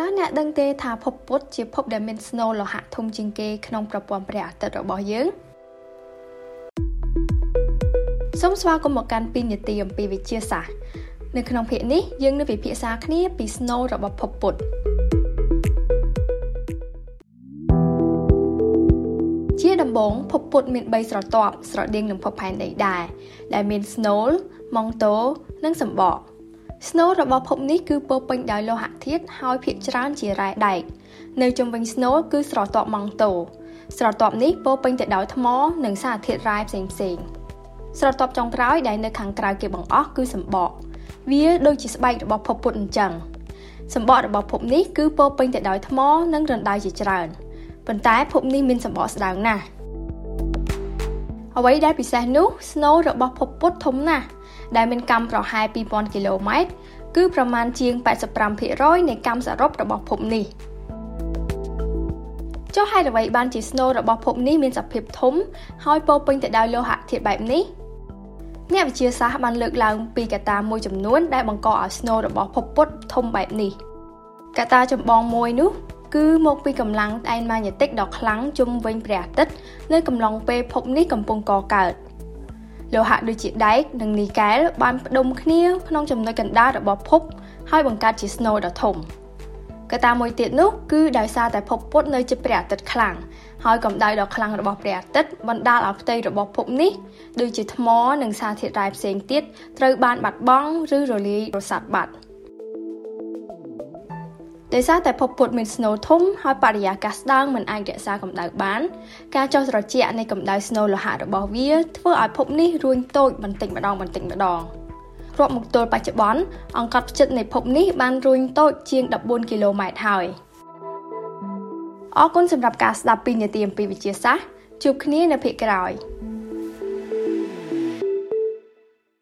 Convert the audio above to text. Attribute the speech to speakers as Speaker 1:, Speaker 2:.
Speaker 1: តើអ្នកដឹងទេថាភពពុទ្ធជាភពដែលមានស្នូលលោហៈធំជាងគេក្នុងប្រព័ន្ធព្រះអាទិត្យរបស់យើងសូមស្វាគមន៍មកកាន់ពីនីតិអំពីវិទ្យាសាស្ត្រនៅក្នុងភាគនេះយើងនឹងពិភាក្សាគ្នាពីស្នូលរបស់ភពពុទ្ធជាដំបូងភពពុទ្ធមាន3ស្រទាប់ស្រដៀងនឹងភពផែនដីដែរដែលមានស្នូលម៉ង់តូនិងសម្បក ស្នូលរបស់ភពនេះគឺពោពេញដោយលោហៈធាតុហើយភាគច្រើនជារ៉ែដែកនៅជុំវិញស្នូលគឺស្រទាប់ម៉ង់តូស្រទាប់នេះពោពេញទៅដោយថ្ម និងសារធាតុរ៉ែផ្សេងផ្សេងស្រទាប់ចុងក្រោយដែលនៅខាងក្រៅគេបង្អស់គឺសម្បកវាដូចជាស្បែករបស់ភពពុទ្ធអញ្ចឹងសម្បករបស់ភពនេះគឺពោពេញទៅដោយថ្ម និងរណ្ដៅជាច្រើនប៉ុន្តែភពនេះមានសម្បកស្ដើងណាស់អ្វីដែលពិសេសនោះស្នូលរបស់ភពពុទ្ធធំណាស់ ដែលមានកម្មប្រហែល2000គីឡូម៉ែត្រគឺប្រមាណជាង85%នៃកម្មសរុបរបស់ភពនេះចុះហេតុអ្វីបានជាស្នូលរបស់ភពនេះមានសភាពធំហើយពោពេញទៅដោយលោហៈធាតុបែបនេះអ្នកវិទ្យាសាស្ត្របានលើកឡើងពីកត្តាមួយចំនួនដែលបង្កឲ្យស្នូលរបស់ភពពុទ្ធធំបែបនេះកត្តាចម្បងមួយនោះគឺមកពីកម្លាំងឯនម៉ាញ៉េទិកដ៏ខ្លាំងជុំវិញព្រះអាទិត្យនៅកំឡុងពេលភពនេះកំពុងកកើត។ លោហៈដូចជាដែកនិងនីកែលបានផ្ដុំគ្នាក្នុងចំណុចកណ្ដាលរបស់ភពហើយបង្កើតជាស្នូលដ៏ធំកត្តាមួយទៀតនោះគឺដោយសារតែភពពុទ្ធនៅជាព្រះអាទិត្យខ្លាំងហើយកម្ដៅដ៏ខ្លាំងរបស់ព្រះអាទិត្យបណ្ដាលឲ្យផ្ទៃរបស់ភពនេះដូចជាថ្មនិងសារធាតុរ៉ែផ្សេងទៀតត្រូវបានបាត់បង់ឬរលាយរសាត់បាត់ ដោយសារតែភពពុទ្ធមានស្នូលធំហើយបរិយាកាសស្ដើងមិនអាចរក្សាកម្ដៅបាន ការចុះត្រជាក់នៃកម្ដៅស្នូលលោហៈរបស់វាធ្វើឲ្យភពនេះរួញតូចបន្តិចម្ដងបន្តិចម្ដងរាប់មកទល់បច្ចុប្បន្នអង្កត់ផ្ចិតនៃភពនេះបានរួញតូចជាង14គីឡូម៉ែត្រហើយអរគុណសម្រាប់ការស្ដាប់ពីនាទីអំពីវិទ្យាសាស្ត្រជួបគ្នានៅភាគក្រោយ។